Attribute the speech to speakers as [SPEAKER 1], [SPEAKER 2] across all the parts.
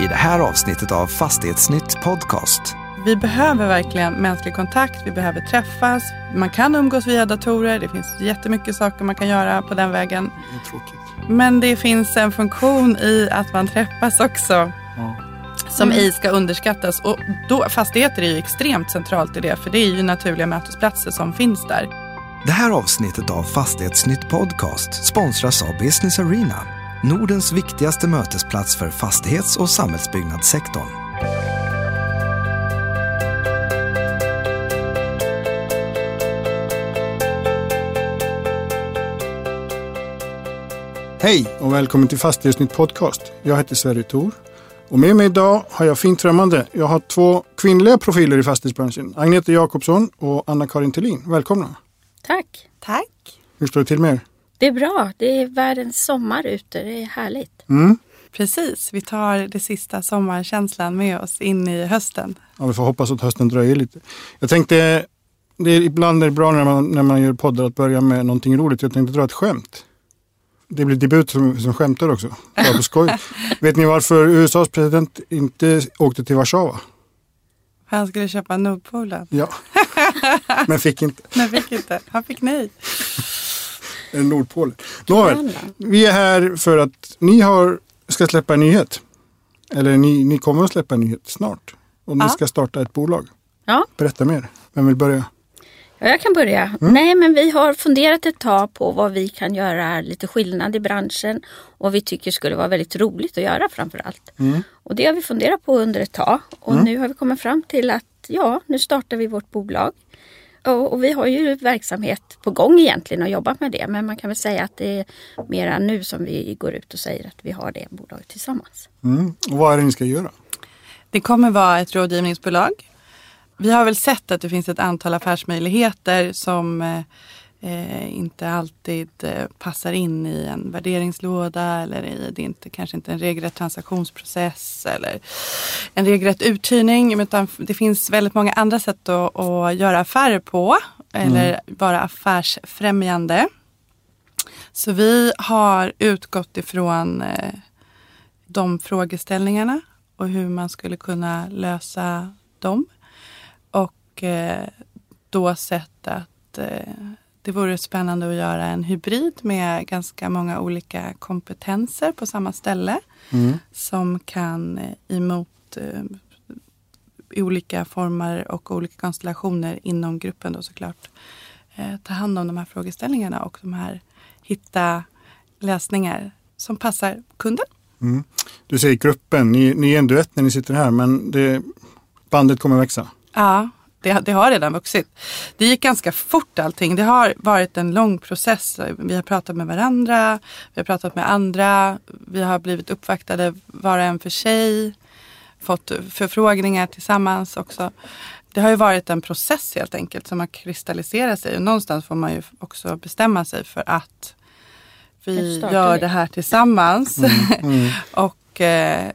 [SPEAKER 1] i det här avsnittet av Fastighetsnytt Podcast.
[SPEAKER 2] Vi behöver verkligen mänsklig kontakt, vi behöver träffas. Man kan umgås via datorer, det finns jättemycket saker man kan göra på den vägen.
[SPEAKER 3] Det är tråkigt.
[SPEAKER 2] Men det finns en funktion i att man träffas också
[SPEAKER 3] Ja.
[SPEAKER 2] som ej ska underskattas. Och då, fastigheter är ju extremt centralt i det, för det är ju naturliga mötesplatser som finns där.
[SPEAKER 1] Det här avsnittet av Fastighetsnytt Podcast sponsras av Business Arena, Nordens viktigaste mötesplats för fastighets och samhällsbyggnadssektorn.
[SPEAKER 3] Hej och välkommen till Fastighetsnytt Podcast. Jag heter Sverre Thor. Och med mig idag har jag fint främmande. Jag har två kvinnliga profiler i fastighetsbranschen. Agneta Jakobsson och Anna-Karin Thelin. Välkomna.
[SPEAKER 4] Tack.
[SPEAKER 2] Tack!
[SPEAKER 3] Hur står det till med er?
[SPEAKER 4] Det är bra. Det är världens sommar ute. Det är härligt.
[SPEAKER 3] Mm.
[SPEAKER 2] Precis, vi tar det sista sommarkänslan med oss in i hösten.
[SPEAKER 3] Ja, vi får hoppas att hösten dröjer lite. Jag tänkte, det är ibland är det bra när man, när man gör poddar att börja med någonting roligt. Jag tänkte dra ett skämt. Det blir debut som, som skämtar också. Bara på skoj. Vet ni varför USAs president inte åkte till Warszawa?
[SPEAKER 2] Han skulle köpa Nordpolen.
[SPEAKER 3] Ja, men fick inte.
[SPEAKER 2] Men fick inte. Han fick nej.
[SPEAKER 3] Eller Nordpolen. Nåväl, vi är här för att ni har, ska släppa en nyhet. Eller ni, ni kommer att släppa en nyhet snart. Och ni
[SPEAKER 2] Ja.
[SPEAKER 3] ska starta ett bolag.
[SPEAKER 4] Ja,
[SPEAKER 3] Berätta mer. Vem vill börja?
[SPEAKER 4] ja, jag kan börja. Nej, men vi har funderat ett tag på vad vi kan göra lite skillnad i branschen och vi tycker skulle vara väldigt roligt att göra framför allt. Och det har vi funderat på under ett tag och nu har vi kommit fram till att ja, nu startar vi vårt bolag. Och, och vi har ju verksamhet på gång egentligen och jobbat med det men man kan väl säga att det är mera nu som vi går ut och säger att vi har det bolaget tillsammans.
[SPEAKER 3] Mm. Och vad är det ni ska göra?
[SPEAKER 2] Det kommer vara ett rådgivningsbolag. Vi har väl sett att det finns ett antal affärsmöjligheter som eh, inte alltid eh, passar in i en värderingslåda eller i, det är inte, kanske inte en regelrätt transaktionsprocess eller en regelrätt uthyrning. Utan det finns väldigt många andra sätt att, att göra affärer på eller vara affärsfrämjande. Så vi har utgått ifrån eh, de frågeställningarna och hur man skulle kunna lösa dem. Och eh, då sett att eh, det vore spännande att göra en hybrid med ganska många olika kompetenser på samma ställe. Som kan eh, emot eh, olika former och olika konstellationer inom gruppen då såklart eh, ta hand om de här frågeställningarna och de här hitta lösningar som passar kunden.
[SPEAKER 3] Mm. Du säger gruppen, ni, ni är en duett när ni sitter här men det, bandet kommer växa.
[SPEAKER 2] Ja, det, det har redan vuxit. Det gick ganska fort allting. Det har varit en lång process. Vi har pratat med varandra, vi har pratat med andra, vi har blivit uppvaktade var och en för sig, fått förfrågningar tillsammans också. Det har ju varit en process helt enkelt som har kristalliserat sig och någonstans får man ju också bestämma sig för att vi gör det här tillsammans. och eh,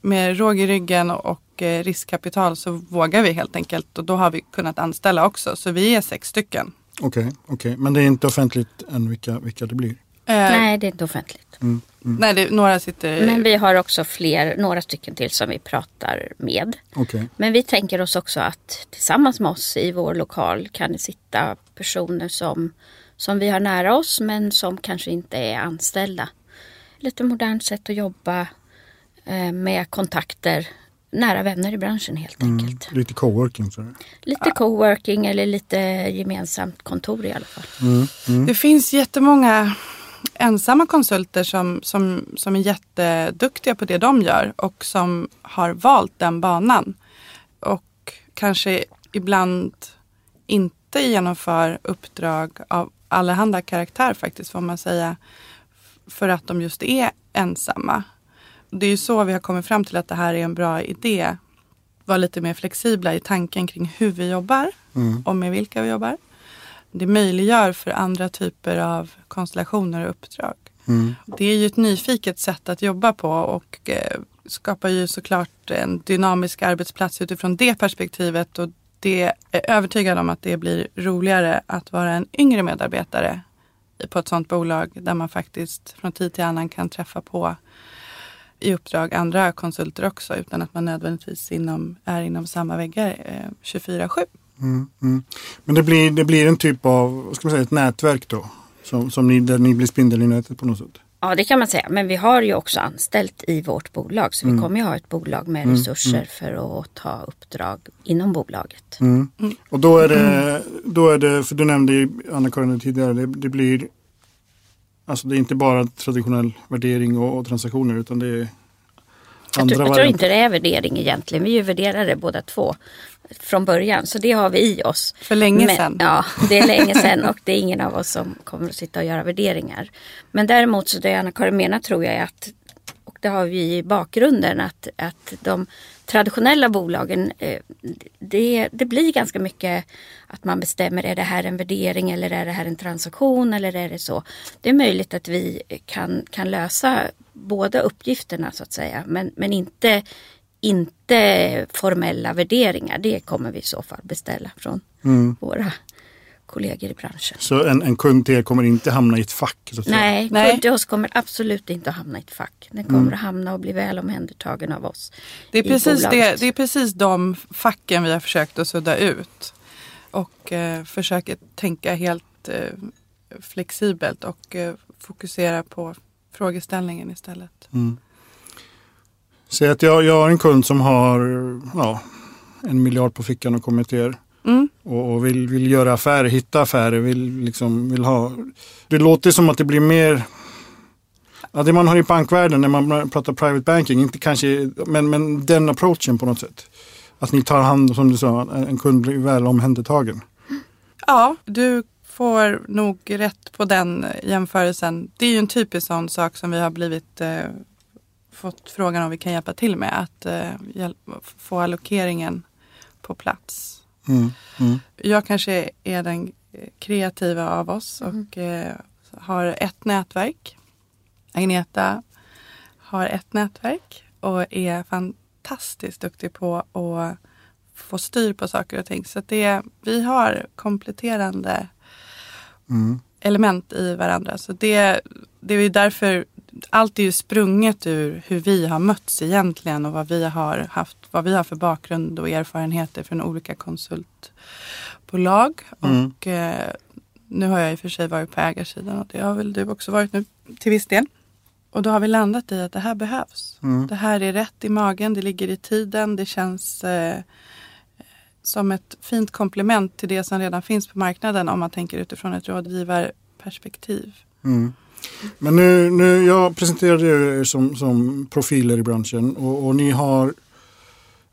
[SPEAKER 2] med råg i ryggen och eh, riskkapital så vågar vi helt enkelt och då har vi kunnat anställa också. Så vi är sex stycken.
[SPEAKER 3] Okej, okej. men det är inte offentligt än vilka, vilka det blir.
[SPEAKER 2] Eh,
[SPEAKER 4] Nej, det är inte offentligt.
[SPEAKER 2] nej det, några sitter...
[SPEAKER 4] Men vi har också fler, några stycken till som vi pratar med.
[SPEAKER 3] Okej.
[SPEAKER 4] Men vi tänker oss också att tillsammans med oss i vår lokal kan det sitta personer som, som vi har nära oss men som kanske inte är anställda. Lite modernt sätt att jobba eh, med kontakter, nära vänner i branschen helt enkelt.
[SPEAKER 3] Lite coworking. sådär.
[SPEAKER 4] Lite coworking eller lite gemensamt kontor i alla fall.
[SPEAKER 2] Det finns jättemånga ensamma konsulter som, som, som är jätteduktiga på det de gör och som har valt den banan. Och kanske ibland inte genomför uppdrag av allehanda karaktär faktiskt får man säga. För att de just är ensamma. Det är ju så vi har kommit fram till att det här är en bra idé. Vara lite mer flexibla i tanken kring hur vi jobbar och med vilka vi jobbar. Det möjliggör för andra typer av konstellationer och uppdrag. Det är ju ett nyfiket sätt att jobba på och eh, skapar ju såklart en dynamisk arbetsplats utifrån det perspektivet. Och det är övertygad om att det blir roligare att vara en yngre medarbetare på ett sådant bolag där man faktiskt från tid till annan kan träffa på i uppdrag andra konsulter också utan att man nödvändigtvis inom, är inom samma väggar eh, 24-7.
[SPEAKER 3] Mm, mm. Men det blir, det blir en typ av, vad ska man säga, ett nätverk då? Som, som ni, där ni blir spindeln i nätet på något sätt?
[SPEAKER 4] Ja det kan man säga. Men vi har ju också anställt i vårt bolag. Så vi
[SPEAKER 3] Mm.
[SPEAKER 4] kommer ju ha ett bolag med resurser för att ta uppdrag inom bolaget.
[SPEAKER 3] Mm. Och då är, det, då är det, för du nämnde ju Anna-Karin tidigare, det, det blir Alltså det är inte bara traditionell värdering och, och transaktioner utan det är
[SPEAKER 4] Jag
[SPEAKER 3] andra
[SPEAKER 4] tror, jag tror inte det är värdering egentligen. Vi är ju värderare båda två från början. Så det har vi i oss.
[SPEAKER 2] För länge
[SPEAKER 4] Men-
[SPEAKER 2] sedan.
[SPEAKER 4] Ja, det är länge sedan och det är ingen av oss som kommer att sitta och göra värderingar. Men däremot så det Anna-Karin menar tror jag är att, och det har vi i bakgrunden, att, att de traditionella bolagen, eh, det, det blir ganska mycket att man bestämmer, är det här en värdering eller är det här en transaktion eller är det så. Det är möjligt att vi kan, kan lösa båda uppgifterna så att säga, men, men inte inte formella värderingar. Det kommer vi i så fall beställa från
[SPEAKER 3] Mm.
[SPEAKER 4] våra kollegor i branschen.
[SPEAKER 3] Så en, en kund till er kommer inte hamna i ett fack? Så.
[SPEAKER 4] Nej,
[SPEAKER 2] Nej.
[SPEAKER 4] kund till oss kommer absolut inte att hamna i ett fack. Den kommer att hamna och bli väl omhändertagen av oss.
[SPEAKER 2] Det är, precis det, det är precis de facken vi har försökt att sudda ut. Och eh, försöker tänka helt eh, flexibelt och eh, fokusera på frågeställningen istället.
[SPEAKER 3] Säg att jag, jag har en kund som har ja, en miljard på fickan och kommer till er
[SPEAKER 2] Mm.
[SPEAKER 3] och, och vill, vill göra affärer, hitta affärer, vill, liksom, vill ha... Det låter som att det blir mer... Ja, det man har i bankvärlden när man pratar private banking, inte kanske, men, men den approachen på något sätt. Att ni tar hand, som du sa, en kund blir väl omhändertagen.
[SPEAKER 2] Ja, du får nog rätt på den jämförelsen. Det är ju en typisk sån sak som vi har blivit eh, fått frågan om vi kan hjälpa till med. Att eh, få allokeringen på plats.
[SPEAKER 3] Mm. Mm.
[SPEAKER 2] Jag kanske är den kreativa av oss och eh, har ett nätverk. Agneta har ett nätverk och är fantastiskt duktig på att få styr på saker och ting. Så att det, vi har kompletterande
[SPEAKER 3] Mm.
[SPEAKER 2] element i varandra. Så det, det är därför allt är ju sprunget ur hur vi har mötts egentligen och vad vi har haft, vad vi har för bakgrund och erfarenheter från olika konsultbolag.
[SPEAKER 3] Mm.
[SPEAKER 2] Och eh, nu har jag i och för sig varit på ägarsidan och det har väl du också varit nu till viss del. Och då har vi landat i att det här behövs.
[SPEAKER 3] Mm.
[SPEAKER 2] Det här är rätt i magen, det ligger i tiden, det känns eh, som ett fint komplement till det som redan finns på marknaden om man tänker utifrån ett rådgivarperspektiv.
[SPEAKER 3] Mm. Men nu, nu, jag presenterade er som, som profiler i branschen och, och ni har,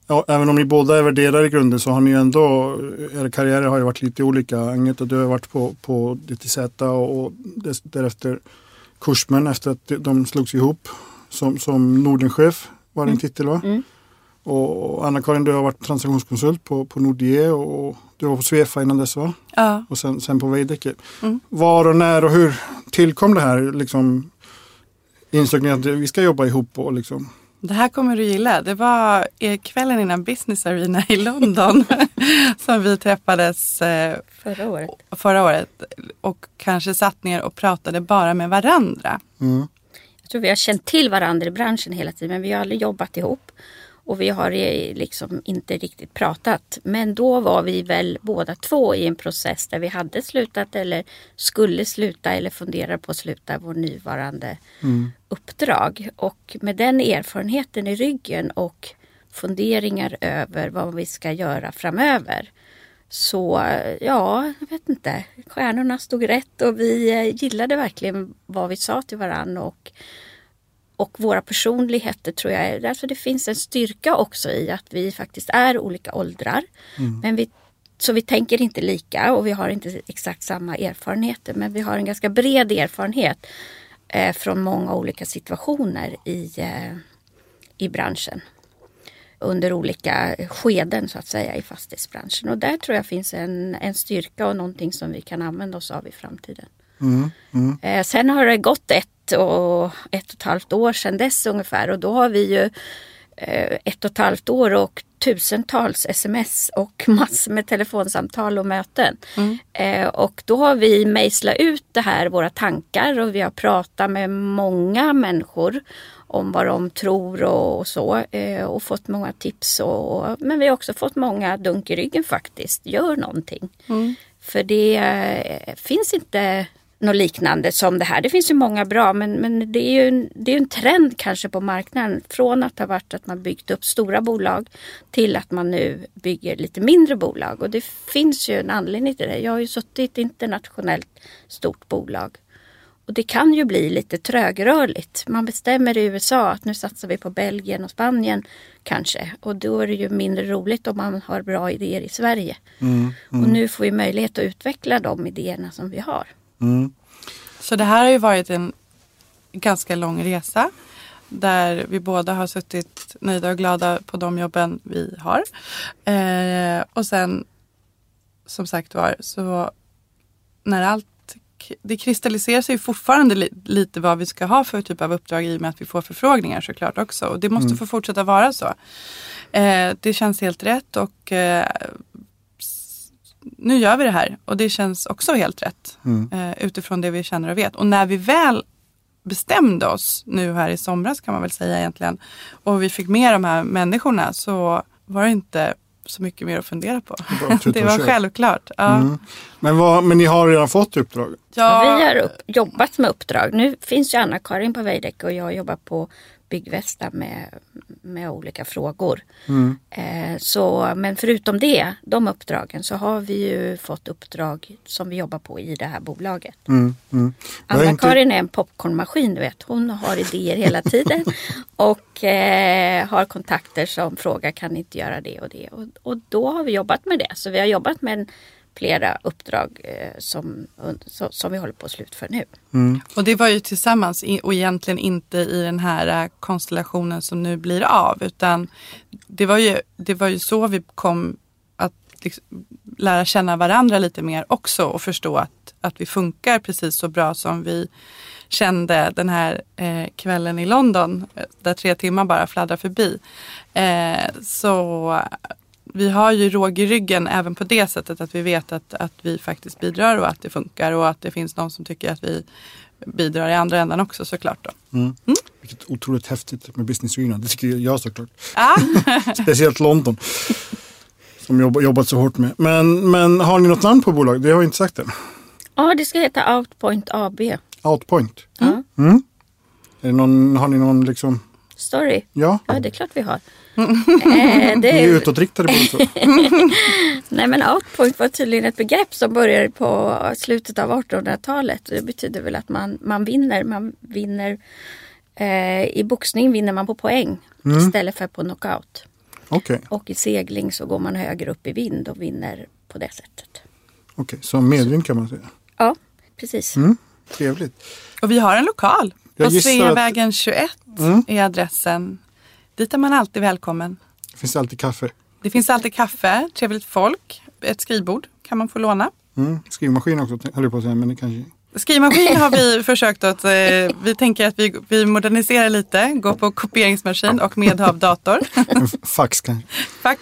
[SPEAKER 3] ja, även om ni båda är värderare i grunden så har ni ändå, era karriärer har ju varit lite olika. Agneta, du har varit på, på DTZ och, och därefter Kursmen efter att de slogs ihop som, som Nordenchef var din titel va?
[SPEAKER 4] Mm.
[SPEAKER 3] Och Anna-Karin, du har varit transaktionskonsult på, på Nordea och du var på Svefa innan dess va?
[SPEAKER 2] Ja,
[SPEAKER 3] och sen, sen på Veidekke.
[SPEAKER 2] Mm.
[SPEAKER 3] Var och när och hur tillkom det här? Liksom, insåg ni att vi ska jobba ihop? Och liksom,
[SPEAKER 2] det här kommer du gilla. Det var kvällen innan Business Arena i London som vi träffades eh,
[SPEAKER 4] Förra året.
[SPEAKER 2] förra året och kanske satt ner och pratade bara med varandra.
[SPEAKER 3] mm,
[SPEAKER 4] Jag tror vi har känt till varandra i branschen hela tiden men vi har aldrig jobbat ihop. Och vi har eh, liksom inte riktigt pratat. Men då var vi väl båda två i en process där vi hade slutat eller skulle sluta eller funderar på att sluta vår nuvarande uppdrag. Och med den erfarenheten i ryggen och funderingar över vad vi ska göra framöver. Så ja, jag vet inte. Stjärnorna stod rätt och vi eh, gillade verkligen vad vi sa till varandra. Och, och våra personligheter tror jag, är- alltså det finns en styrka också i att vi faktiskt är olika åldrar. Men vi, så vi tänker inte lika och vi har inte exakt samma erfarenheter. Men vi har en ganska bred erfarenhet eh, från många olika situationer i, eh, i branschen. Under olika skeden så att säga i fastighetsbranschen. Och där tror jag finns en, en styrka och någonting som vi kan använda oss av i framtiden.
[SPEAKER 3] mm, mm,
[SPEAKER 4] Eh, sen har det gått ett och ett och ett halvt år sedan dess ungefär och då har vi ju eh, ett och ett halvt år och tusentals sms och massor med telefonsamtal och möten. Eh, och då har vi mejslat ut det här, våra tankar och vi har pratat med många människor om vad de tror och, och så. Eh, och fått många tips. Och, men vi har också fått många dunk i ryggen faktiskt. Gör någonting. För det eh, finns inte något liknande som det här. Det finns ju många bra men, men det är ju en, det är en trend kanske på marknaden. Från att ha varit att man byggt upp stora bolag till att man nu bygger lite mindre bolag. Och det finns ju en anledning till det. Jag har ju suttit i ett internationellt stort bolag. Och det kan ju bli lite trögrörligt. Man bestämmer i USA att nu satsar vi på Belgien och Spanien kanske. Och då är det ju mindre roligt om man har bra idéer i Sverige. Och nu får vi möjlighet att utveckla de idéerna som vi har.
[SPEAKER 2] Så det här har ju varit en ganska lång resa. Där vi båda har suttit nöjda och glada på de jobben vi har. Eh, och sen som sagt var så när allt det kristalliserar sig fortfarande li, lite vad vi ska ha för typ av uppdrag i och med att vi får förfrågningar såklart också. Och det måste få fortsätta vara så. Eh, det känns helt rätt och eh, nu gör vi det här och det känns också helt rätt eh, utifrån det vi känner och vet. Och när vi väl bestämde oss nu här i somras kan man väl säga egentligen och vi fick med de här människorna så var det inte så mycket mer att fundera på. Det var självklart. Ja.
[SPEAKER 3] Men, vad, men ni har redan fått uppdrag?
[SPEAKER 2] Ja,
[SPEAKER 4] Vi har upp, jobbat med uppdrag. Nu finns ju Anna-Karin på Veidekke och jag jobbar på Byggvästa med, med olika frågor. Eh, så, men förutom det, de uppdragen, så har vi ju fått uppdrag som vi jobbar på i det här bolaget.
[SPEAKER 3] Mm, mm. Är inte-
[SPEAKER 4] Anna-Karin är en popcornmaskin, du vet. Hon har idéer hela tiden och eh, har kontakter som frågar kan ni inte göra det och det. Och, och då har vi jobbat med det. Så vi har jobbat med en, flera uppdrag eh, som, som, vi håller på att slutföra nu.
[SPEAKER 2] Och det var ju tillsammans och egentligen inte i den här äh, konstellationen som nu blir av. Utan det var ju, det var ju så vi kom att liksom lära känna varandra lite mer också och förstå att, att vi funkar precis så bra som vi kände den här eh, kvällen i London eh, där tre timmar bara fladdrar förbi. Eh, så vi har ju råg i ryggen även på det sättet att vi vet att, att vi faktiskt bidrar och att det funkar och att det finns någon som tycker att vi bidrar i andra ändan också såklart. Då.
[SPEAKER 3] Vilket otroligt häftigt med Business Arena. Det tycker jag såklart.
[SPEAKER 2] Ah,
[SPEAKER 3] Speciellt London. Som jag jobbat så hårt med. Men, men har ni något namn på bolag? Det har jag inte sagt än.
[SPEAKER 4] Ja, det ska heta Outpoint AB.
[SPEAKER 3] Outpoint. Mm. Är det någon, har ni någon liksom,
[SPEAKER 4] Story.
[SPEAKER 3] ja?
[SPEAKER 4] Ja, det är klart vi har. Eh, det
[SPEAKER 3] är
[SPEAKER 4] är,
[SPEAKER 3] utåtriktade båda två.
[SPEAKER 4] nej men outpoint var tydligen ett begrepp som började på slutet av 1800-talet. Det betyder väl att man, man vinner. Man vinner eh, I boxning vinner man på poäng istället för på knockout.
[SPEAKER 3] Okej,
[SPEAKER 4] Och i segling så går man högre upp i vind och vinner på det sättet.
[SPEAKER 3] okej. så medvind kan man säga.
[SPEAKER 4] Ja, precis.
[SPEAKER 3] Trevligt.
[SPEAKER 2] och vi har en lokal.
[SPEAKER 3] Jag
[SPEAKER 2] På
[SPEAKER 3] gissar att-
[SPEAKER 2] Sveavägen 21
[SPEAKER 3] Mm.
[SPEAKER 2] är adressen. Dit är man alltid välkommen.
[SPEAKER 3] Det finns alltid kaffe.
[SPEAKER 2] Det finns alltid kaffe, trevligt folk, ett skrivbord kan man få låna.
[SPEAKER 3] Mm. Skrivmaskin också höll jag på att säga. Men det kanske...
[SPEAKER 2] Skrivmaskin har vi försökt att, eh, vi tänker att vi, vi moderniserar lite, går på kopieringsmaskin och medhavdator.
[SPEAKER 3] En fax kanske.
[SPEAKER 2] Fax.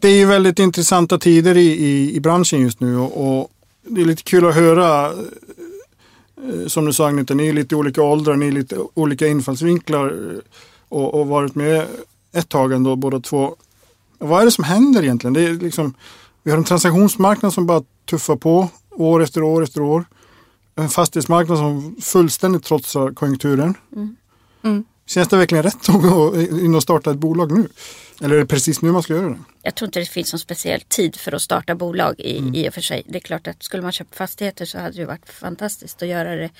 [SPEAKER 3] Det är ju väldigt intressanta tider i, i, i branschen just nu och, och det är lite kul att höra eh, som du sa Agneta, ni är lite olika åldrar, ni är lite olika infallsvinklar och, och varit med ett tag ändå båda två. Vad är det som händer egentligen? Det är liksom, vi har en transaktionsmarknad som bara tuffar på år efter år efter år. En fastighetsmarknad som fullständigt trotsar konjunkturen.
[SPEAKER 2] Mm.
[SPEAKER 3] Känns det verkligen rätt att gå in och starta ett bolag nu? Eller är det precis nu man ska göra det?
[SPEAKER 4] Jag tror inte det finns någon speciell tid för att starta bolag i, i och för sig. Det är klart att skulle man köpa fastigheter så hade det varit fantastiskt att göra det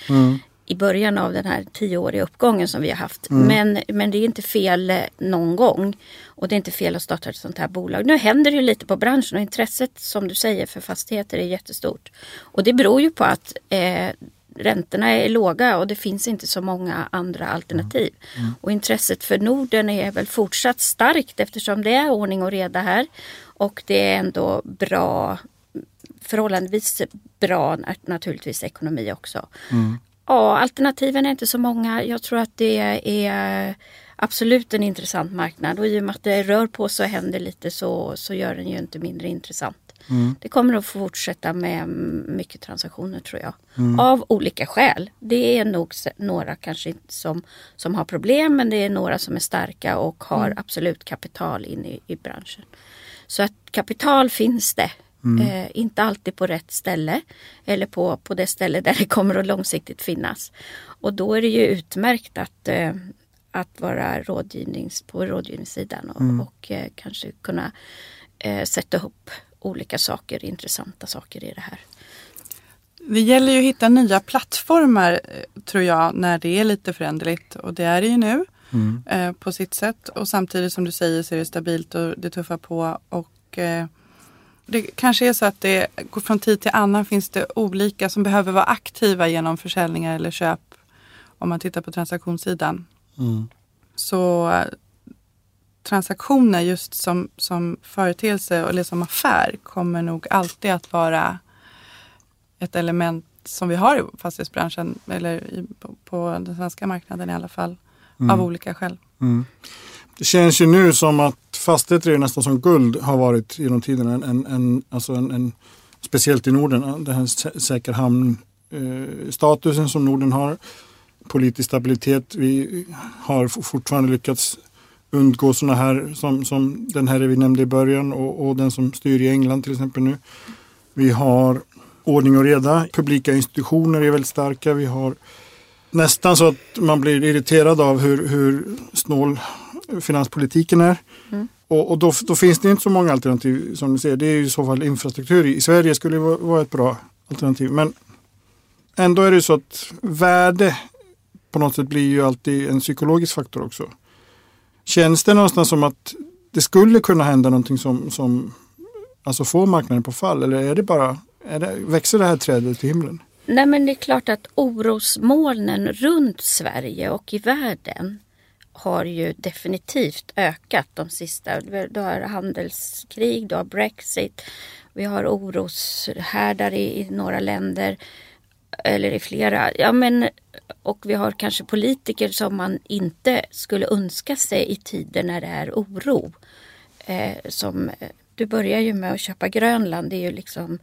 [SPEAKER 4] i början av den här tioåriga uppgången som vi har haft. Men, men det är inte fel eh, någon gång. Och det är inte fel att starta ett sånt här bolag. Nu händer det ju lite på branschen och intresset som du säger för fastigheter är jättestort. Och det beror ju på att eh, räntorna är låga och det finns inte så många andra alternativ. Och intresset för Norden är väl fortsatt starkt eftersom det är ordning och reda här. Och det är ändå bra, förhållandevis bra nat- naturligtvis ekonomi också. Ja, alternativen är inte så många. Jag tror att det är absolut en intressant marknad och i och med att det rör på sig och händer lite så, så gör den ju inte mindre intressant. Det kommer att fortsätta med mycket transaktioner tror jag. Av olika skäl. Det är nog några kanske som, som har problem men det är några som är starka och har absolut kapital in i, i branschen. Så att kapital finns det. Eh, inte alltid på rätt ställe eller på, på det ställe där det kommer att långsiktigt finnas. Och då är det ju utmärkt att, eh, att vara rådgivnings, på rådgivningssidan och, och eh, kanske kunna eh, sätta upp olika saker, intressanta saker i det här.
[SPEAKER 2] Det gäller ju att hitta nya plattformar eh, tror jag när det är lite föränderligt och det är det ju nu eh, på sitt sätt. Och samtidigt som du säger så är det stabilt och det tuffar på och eh, det kanske är så att det går från tid till annan finns det olika som behöver vara aktiva genom försäljningar eller köp. Om man tittar på transaktionssidan. Så eh, transaktioner just som, som företeelse eller som affär kommer nog alltid att vara ett element som vi har i fastighetsbranschen eller i, på, på den svenska marknaden i alla fall. Av olika skäl.
[SPEAKER 3] Det känns ju nu som att fastigheter är nästan som guld har varit genom tiderna. En, en, en, alltså en, en, speciellt i Norden, den här säker hamn eh, som Norden har. Politisk stabilitet. Vi har fortfarande lyckats undgå sådana här som, som den här vi nämnde i början och, och den som styr i England till exempel nu. Vi har ordning och reda. Publika institutioner är väldigt starka. Vi har nästan så att man blir irriterad av hur, hur snål finanspolitiken är. Och, och då, då finns det inte så många alternativ som du ser. Det är ju i så fall infrastruktur. I Sverige skulle vara ett bra alternativ. Men ändå är det så att värde på något sätt blir ju alltid en psykologisk faktor också. Känns det någonstans som att det skulle kunna hända någonting som, som alltså får marknaden på fall? Eller är det bara, är det, växer det här trädet till himlen?
[SPEAKER 4] Nej men det är klart att orosmolnen runt Sverige och i världen har ju definitivt ökat de sista. Du har handelskrig, du har Brexit, vi har oroshärdar i, i några länder eller i flera. Ja, men, och vi har kanske politiker som man inte skulle önska sig i tider när det är oro. Eh, som, du börjar ju med att köpa Grönland. Det är ju liksom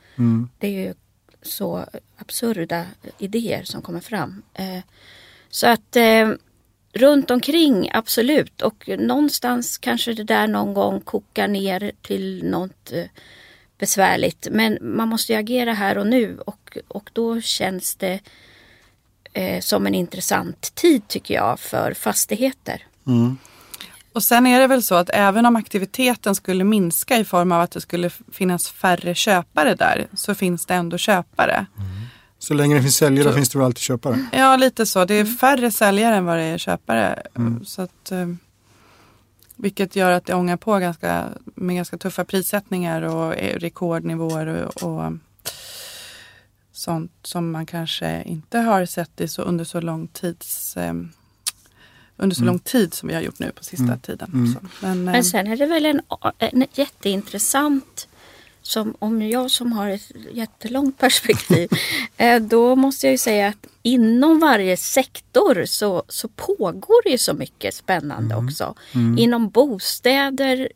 [SPEAKER 4] det är ju så absurda idéer som kommer fram. Eh, så att eh, runt omkring absolut och någonstans kanske det där någon gång kokar ner till något eh, besvärligt. Men man måste ju agera här och nu och, och då känns det eh, som en intressant tid tycker jag för fastigheter.
[SPEAKER 2] Och sen är det väl så att även om aktiviteten skulle minska i form av att det skulle finnas färre köpare där så finns det ändå köpare.
[SPEAKER 3] Så länge det finns säljare finns det väl alltid köpare.
[SPEAKER 2] Ja, lite så. Det är färre säljare än vad det är köpare. Så att, eh, vilket gör att det ångar på ganska, med ganska tuffa prissättningar och eh, rekordnivåer och, och sånt som man kanske inte har sett i så, under så lång tids eh, under så lång tid som vi har gjort nu på sista tiden. Så, men,
[SPEAKER 4] Men sen är det väl en, en jätteintressant som om jag som har ett jättelångt perspektiv, eh, då måste jag ju säga att inom varje sektor så, så pågår det ju så mycket spännande också. Inom bostäder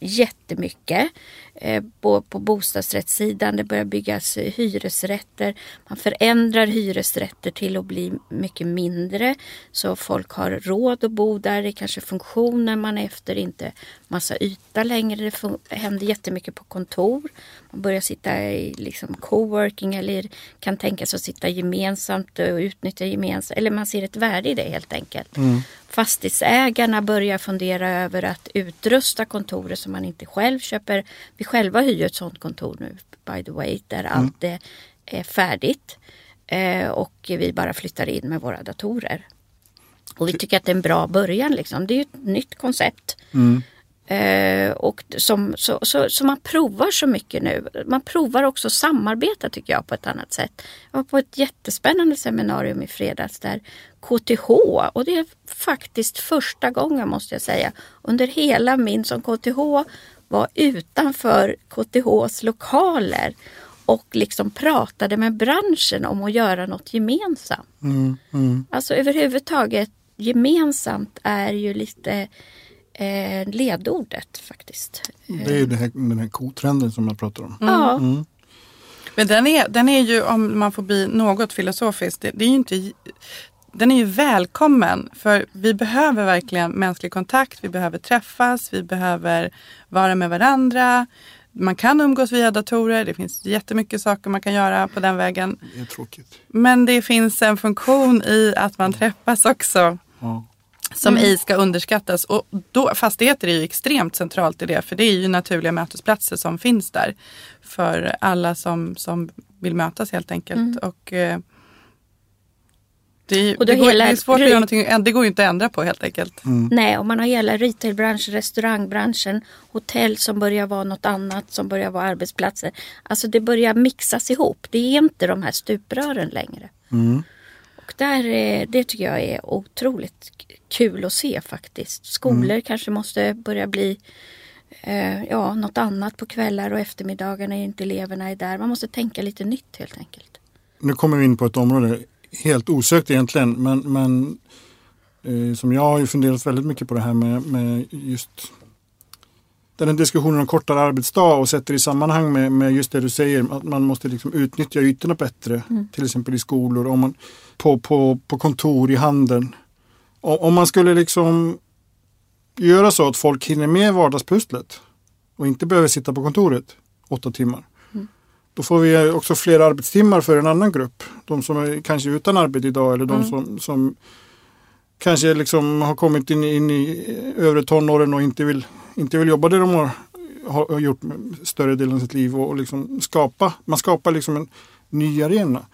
[SPEAKER 4] jättemycket. Eh, på, på bostadsrättssidan, det börjar byggas hyresrätter. Man förändrar hyresrätter till att bli mycket mindre så folk har råd att bo där. Det är kanske funktioner man är efter, inte massa yta längre. Det händer jättemycket på kontor. Man börjar sitta i liksom coworking eller kan tänka sig att sitta gemensamt och utnyttja gemensamt. Eller man ser ett värde i det helt enkelt. Fastighetsägarna börjar fundera över att utrusta kontoret som man inte själv köper. Vi själva hyr ett sådant kontor nu, by the way, där allt är, är färdigt. Eh, och vi bara flyttar in med våra datorer. Och vi tycker att det är en bra början. Liksom. Det är ju ett nytt koncept. Eh, och som, så, så, så man provar så mycket nu. Man provar också samarbeta tycker jag på ett annat sätt. Jag var på ett jättespännande seminarium i fredags där KTH, och det är faktiskt första gången måste jag säga, under hela min som KTH var utanför KTHs lokaler och liksom pratade med branschen om att göra något gemensamt. Alltså överhuvudtaget gemensamt är ju lite eh, ledordet faktiskt.
[SPEAKER 3] Det är ju det här, den här kotrenden som jag pratar om.
[SPEAKER 4] Ja,
[SPEAKER 2] Men den är, den är ju, om man får bli något filosofisk, det, det är ju inte, den är ju välkommen. För vi behöver verkligen mänsklig kontakt, vi behöver träffas, vi behöver vara med varandra. Man kan umgås via datorer, det finns jättemycket saker man kan göra på den vägen.
[SPEAKER 3] Det är tråkigt.
[SPEAKER 2] Men det finns en funktion i att man träffas också
[SPEAKER 3] Ja.
[SPEAKER 2] Som ej ska underskattas. Och då, fastigheter är ju extremt centralt i det för det är ju naturliga mötesplatser som finns där för alla som, som vill mötas helt enkelt. Och, eh, det,
[SPEAKER 4] Och
[SPEAKER 2] det, går, det är svårt att göra någonting, det går ju inte att ändra på helt enkelt.
[SPEAKER 4] Nej, och man har hela retailbranschen, restaurangbranschen, hotell som börjar vara något annat, som börjar vara arbetsplatser. Alltså det börjar mixas ihop. Det är inte de här stuprören längre. Och där, eh, det tycker jag är otroligt kul att se faktiskt. Skolor kanske måste börja bli eh, ja, något annat på kvällar och eftermiddagar när inte eleverna är där. Man måste tänka lite nytt helt enkelt.
[SPEAKER 3] Nu kommer vi in på ett område helt osökt egentligen men, men eh, som jag har ju funderat väldigt mycket på det här med, med just den här diskussionen om kortare arbetsdag och sätter i sammanhang med, med just det du säger att man måste liksom utnyttja ytorna bättre. Till exempel i skolor, om man, på, på, på kontor, i handeln. O- Om man skulle liksom göra så att folk hinner med vardagspusslet och inte behöver sitta på kontoret åtta timmar. Då får vi också fler arbetstimmar för en annan grupp. De som är kanske utan arbete idag eller de som, som kanske liksom har kommit in, in i övre tonåren och inte vill, inte vill jobba det de har, har gjort större delen av sitt liv och, och liksom skapa, man skapar liksom en ny arena.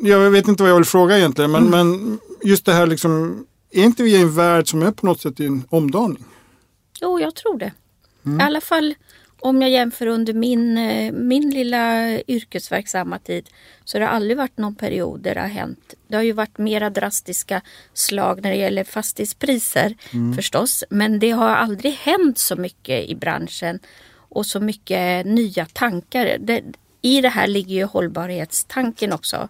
[SPEAKER 3] Jag vet inte vad jag vill fråga egentligen men, men just det här liksom, är inte vi i en värld som är på något sätt i en omdaning?
[SPEAKER 4] Jo, jag tror det. I alla fall om jag jämför under min, eh, min lilla yrkesverksamma tid så har det aldrig varit någon period där det har hänt. Det har ju varit mera drastiska slag när det gäller fastighetspriser förstås. Men det har aldrig hänt så mycket i branschen och så mycket nya tankar. Det, I det här ligger ju hållbarhetstanken också.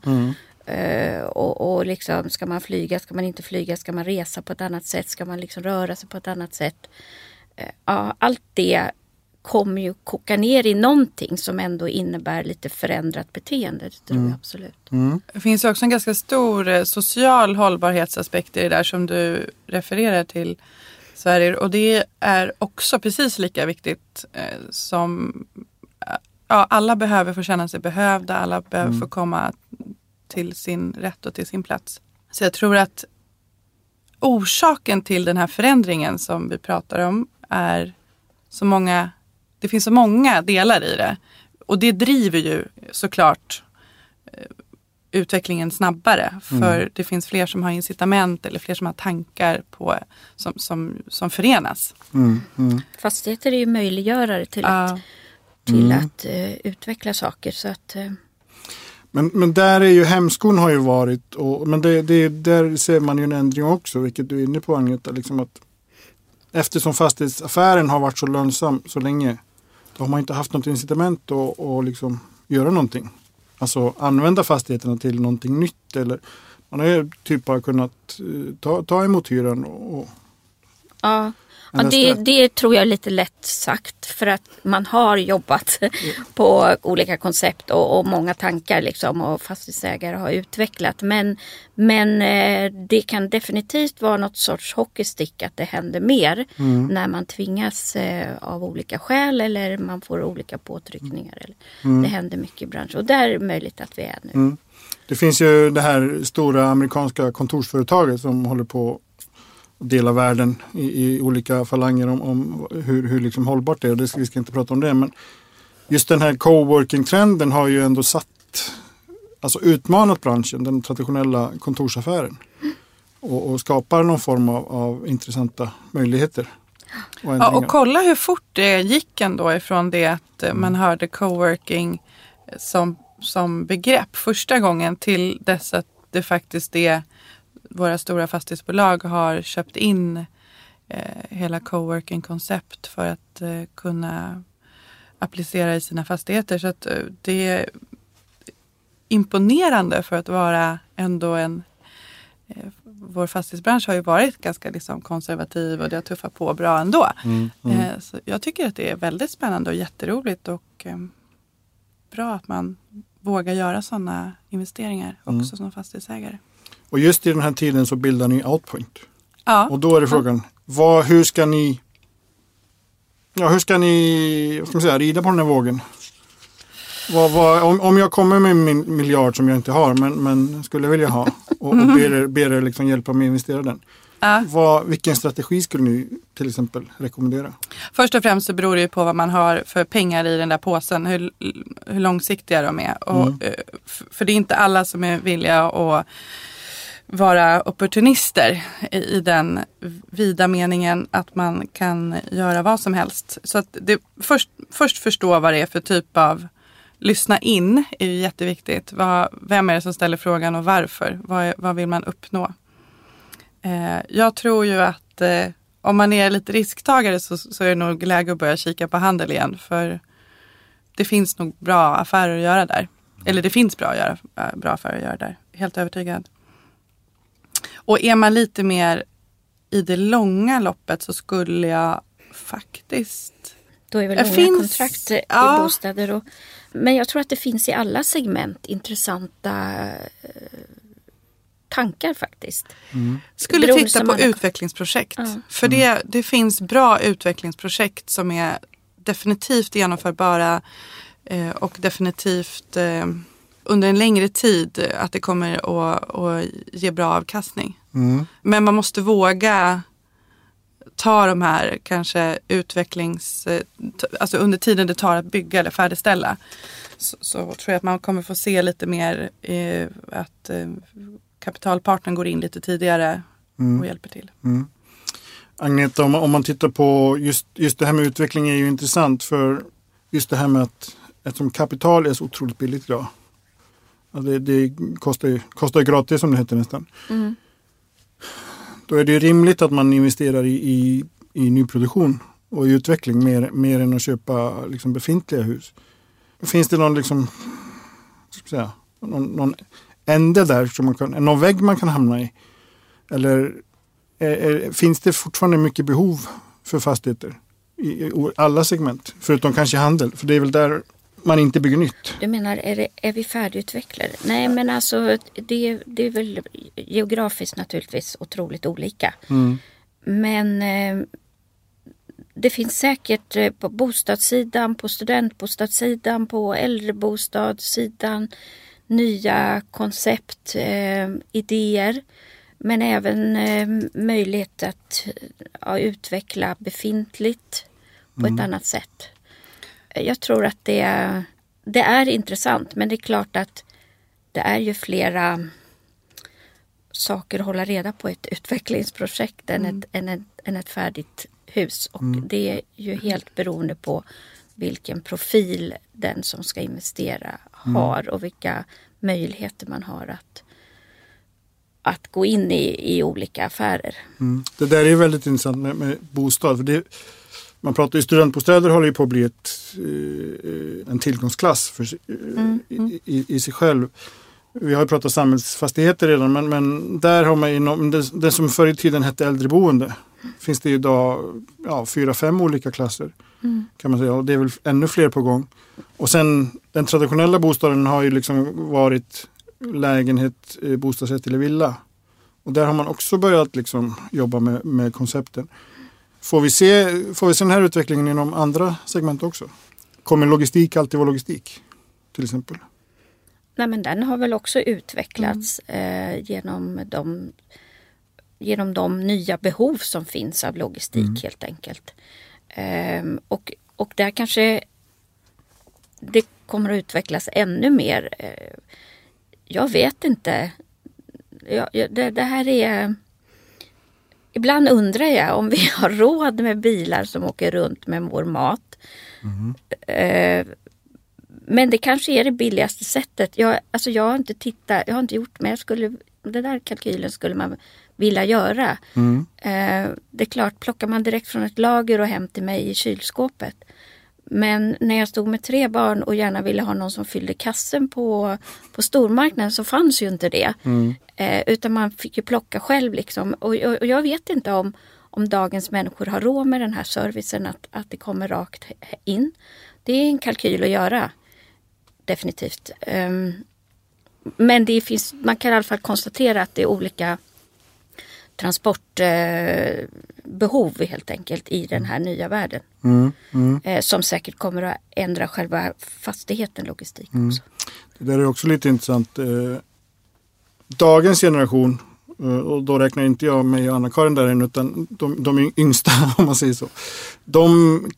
[SPEAKER 4] Eh, och, och liksom, ska man flyga, ska man inte flyga, ska man resa på ett annat sätt, ska man liksom röra sig på ett annat sätt. Eh, ja, allt det kommer ju koka ner i någonting som ändå innebär lite förändrat beteende. Det tror jag absolut.
[SPEAKER 2] Det finns ju också en ganska stor eh, social hållbarhetsaspekt i det där som du refererar till. Sverige. Och det är också precis lika viktigt eh, som eh, ja, alla behöver få känna sig behövda, alla behöver få komma till sin rätt och till sin plats. Så jag tror att orsaken till den här förändringen som vi pratar om är så många, det finns så många delar i det. Och det driver ju såklart eh, utvecklingen snabbare. För det finns fler som har incitament eller fler som har tankar på, som, som, som förenas.
[SPEAKER 3] Mm, mm.
[SPEAKER 4] Fastigheter är ju möjliggörare till att,
[SPEAKER 2] Ja.
[SPEAKER 4] till att eh, utveckla saker. Så att, eh,
[SPEAKER 3] Men, men där är ju hämskon har ju varit, och, men det, det, där ser man ju en ändring också, vilket du är inne på Agneta. Liksom att eftersom fastighetsaffären har varit så lönsam så länge, då har man inte haft något incitament att att liksom göra någonting. Alltså använda fastigheterna till någonting nytt. Eller, man har ju typ bara kunnat eh, ta, ta emot hyran och, och
[SPEAKER 4] ja. Ja, det, det tror jag är lite lätt sagt för att man har jobbat på olika koncept och, och många tankar liksom och fastighetsägare har utvecklat. Men, men eh, det kan definitivt vara något sorts hockeystick att det händer mer när man tvingas eh, av olika skäl eller man får olika påtryckningar. Eller, Det händer mycket i branschen och där är det möjligt att vi är nu.
[SPEAKER 3] Det finns ju det här stora amerikanska kontorsföretaget som håller på dela världen i, i olika falanger om, om hur, hur liksom hållbart det är. Och det ska, vi ska inte prata om det. Men just den här coworking-trenden har ju ändå satt, alltså utmanat branschen, den traditionella kontorsaffären. Och, och skapar någon form av, av intressanta möjligheter. Och
[SPEAKER 2] Ja, och kolla hur fort det gick ändå ifrån det att eh, man hörde coworking som, som begrepp första gången till dess att det faktiskt är våra stora fastighetsbolag har köpt in eh, hela coworking-koncept för att eh, kunna applicera i sina fastigheter. Så att eh, det är imponerande för att vara ändå en, vår fastighetsbransch har ju varit ganska liksom konservativ och det har tuffat på bra ändå.
[SPEAKER 3] Mm, mm.
[SPEAKER 2] Så jag tycker att det är väldigt spännande och jätteroligt och bra att man vågar göra sådana investeringar också
[SPEAKER 3] Mm.
[SPEAKER 2] som fastighetsägare.
[SPEAKER 3] Och just i den här tiden så bildar ni Outpoint.
[SPEAKER 2] Ja,
[SPEAKER 3] Och då är det frågan, vad, hur ska ni Ja, hur ska ni vad ska man säga, rida på den här vågen? Vad, vad, om, om jag kommer med min miljard som jag inte har men, men skulle vilja ha och, och ber er, ber er liksom hjälpa mig investera den.
[SPEAKER 2] ja.
[SPEAKER 3] Vad, vilken strategi skulle ni till exempel rekommendera?
[SPEAKER 2] Först och främst så beror det ju på vad man har för pengar i den där påsen, hur, hur långsiktiga de är. Och,
[SPEAKER 3] Mm.
[SPEAKER 2] eh, För det är inte alla som är villiga att vara opportunister i, den vida meningen att man kan göra vad som helst. Så att det, först, först förstå vad det är för typ av Lyssna in är ju jätteviktigt. Vad, vem är det som ställer frågan och varför? Vad, vad vill man uppnå? Eh, jag tror ju att eh, om man är lite risktagare så, så är det nog läge att börja kika på handel igen. För det finns nog bra affärer att göra där. Eller det finns bra, att göra, eh, bra affärer att göra där. Helt övertygad. Och är man lite mer i det långa loppet så skulle jag faktiskt
[SPEAKER 4] Då är väl
[SPEAKER 2] Det
[SPEAKER 4] långa
[SPEAKER 2] finns-
[SPEAKER 4] kontrakt eh,
[SPEAKER 2] ja.
[SPEAKER 4] i bostäder. Och, men jag tror att det finns i alla segment intressanta eh, tankar faktiskt.
[SPEAKER 2] skulle
[SPEAKER 4] Beroende
[SPEAKER 2] titta på
[SPEAKER 4] alla-
[SPEAKER 2] utvecklingsprojekt.
[SPEAKER 4] Ja.
[SPEAKER 2] För det, det finns bra utvecklingsprojekt som är definitivt genomförbara eh, och definitivt eh, under en längre tid att det kommer att, att ge bra avkastning.
[SPEAKER 3] Mm.
[SPEAKER 2] Men man måste våga ta de här kanske utvecklings... eh, Alltså under tiden det tar att bygga eller färdigställa. Så, så tror jag att man kommer få se lite mer eh, att eh, kapitalpartnern går in lite tidigare och hjälper till.
[SPEAKER 3] Mm. Agneta, om, man- om man tittar på just, just det här med utveckling är ju intressant för just det här med att eftersom kapital är så otroligt billigt idag. Det, det kostar, ju, kostar ju gratis som det heter nästan.
[SPEAKER 4] Mm.
[SPEAKER 3] Då är det rimligt att man investerar i, i, i nyproduktion och i utveckling mer, mer än att köpa liksom, befintliga hus. Finns det någon, liksom, säga, någon, någon ände där, som man kan, någon vägg man kan hamna i? Eller är, är, finns det fortfarande mycket behov för fastigheter i, i alla segment? Förutom kanske handel, för det är väl där man inte bygger nytt.
[SPEAKER 4] Du menar, är, det, är vi färdigutvecklade? Nej, men alltså det, det är väl geografiskt naturligtvis otroligt olika.
[SPEAKER 3] Mm.
[SPEAKER 4] Men eh, det finns säkert eh, på bostadssidan, på studentbostadssidan, på äldrebostadssidan nya koncept, eh, idéer. Men även eh, möjlighet att ja, utveckla befintligt på ett annat sätt. Jag tror att det är, det är intressant men det är klart att det är ju flera saker att hålla reda på i ett utvecklingsprojekt än, ett, än, ett, än ett färdigt hus. Och det är ju helt beroende på vilken profil den som ska investera har och vilka möjligheter man har att, att gå in i, i olika affärer.
[SPEAKER 3] Mm. Det där är väldigt intressant med, med bostad. För det, man pratar ju studentbostäder håller ju på att bli ett, eh, en tillgångsklass för, eh, i, i, i sig själv. Vi har ju pratat samhällsfastigheter redan men, men där har man inom, det, det som förr i tiden hette äldreboende finns det ju idag ja, fyra, fem olika klasser. Kan man säga. Och det är väl ännu fler på gång. Och sen den traditionella bostaden har ju liksom varit lägenhet, eh, bostadsrätt eller villa. Och där har man också börjat liksom jobba med, med koncepten. Får vi, se, får vi se den här utvecklingen inom andra segment också? Kommer logistik alltid vara logistik? Till exempel.
[SPEAKER 4] Nej, men den har väl också utvecklats eh, genom, de, genom de nya behov som finns av logistik helt enkelt. Ehm, och, och där kanske det kommer att utvecklas ännu mer. Eh, jag vet inte. Jag, det, det här är... Ibland undrar jag om vi har råd med bilar som åker runt med vår mat. Eh, men det kanske är det billigaste sättet. Jag, alltså jag har inte tittat, jag har inte gjort men jag skulle, den där kalkylen skulle man vilja göra. Eh, det är klart, plockar man direkt från ett lager och hem till mig i kylskåpet. Men när jag stod med tre barn och gärna ville ha någon som fyllde kassen på, på stormarknaden så fanns ju inte det. Eh, utan man fick ju plocka själv liksom. Och, och, och jag vet inte om, om dagens människor har råd med den här servicen, att, att det kommer rakt in. Det är en kalkyl att göra. Definitivt. Um, men det finns, man kan i alla fall konstatera att det är olika transportbehov eh, helt enkelt i den här nya världen. Mm, mm. Eh, som säkert kommer att ändra själva fastigheten, logistik mm. också.
[SPEAKER 3] Det där är också lite intressant. Eh, dagens generation, eh, och då räknar inte jag mig och Anna-Karin där än, utan de, de yngsta om man säger så. De,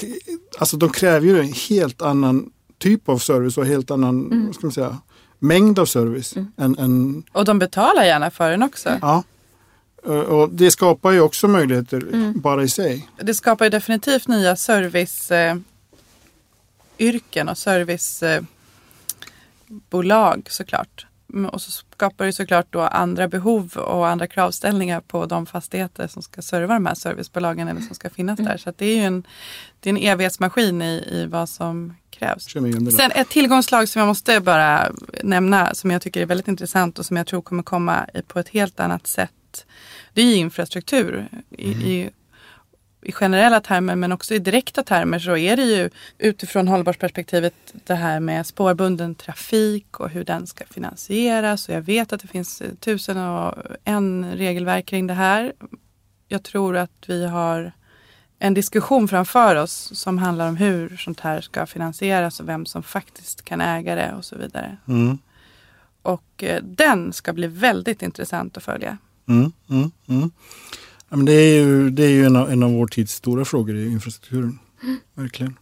[SPEAKER 3] alltså de kräver ju en helt annan typ av service och helt annan, mm. ska man säga, mängd av service. Mm. Än, än...
[SPEAKER 2] Och de betalar gärna för den också.
[SPEAKER 3] Ja. Eh, och det skapar ju också möjligheter mm. bara i sig.
[SPEAKER 2] Det skapar ju definitivt nya serviceyrken eh, och servicebolag eh, såklart. Mm, och så skapar det såklart då andra behov och andra kravställningar på de fastigheter som ska serva de här servicebolagen eller som ska finnas mm. där. Så det är ju en, det är en evighetsmaskin i, i vad som krävs. Sen ett tillgångslag som jag måste bara nämna som jag tycker är väldigt intressant och som jag tror kommer komma på ett helt annat sätt det är infrastruktur. I, mm. i, i, generella termer men också i direkta termer så är det ju utifrån hållbarhetsperspektivet det här med spårbunden trafik och hur den ska finansieras. Och jag vet att det finns tusen och en regelverk kring det här. Jag tror att vi har en diskussion framför oss som handlar om hur sånt här ska finansieras och vem som faktiskt kan äga det och så vidare. Mm. Och eh, den ska bli väldigt intressant att följa. Mm,
[SPEAKER 3] mm, mm. Ja, men det är ju, det är ju en, av, en av vår tids stora frågor i infrastrukturen. Verkligen.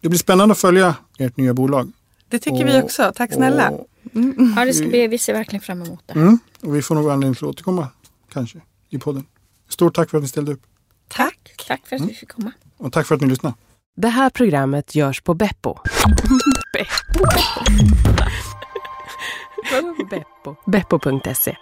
[SPEAKER 3] Det blir spännande att följa ert nya bolag.
[SPEAKER 2] Det tycker och, vi också. Tack snälla.
[SPEAKER 4] Och, mm. Ja, det ska bli, vi ser verkligen fram emot det.
[SPEAKER 3] Mm, och vi får nog anledning att återkomma kanske i podden. Stort tack för att ni ställde upp.
[SPEAKER 4] Tack. Tack för att mm. vi fick komma.
[SPEAKER 3] Och tack för att ni lyssnade.
[SPEAKER 5] Det här programmet görs på Beppo. Beppo. Beppo.se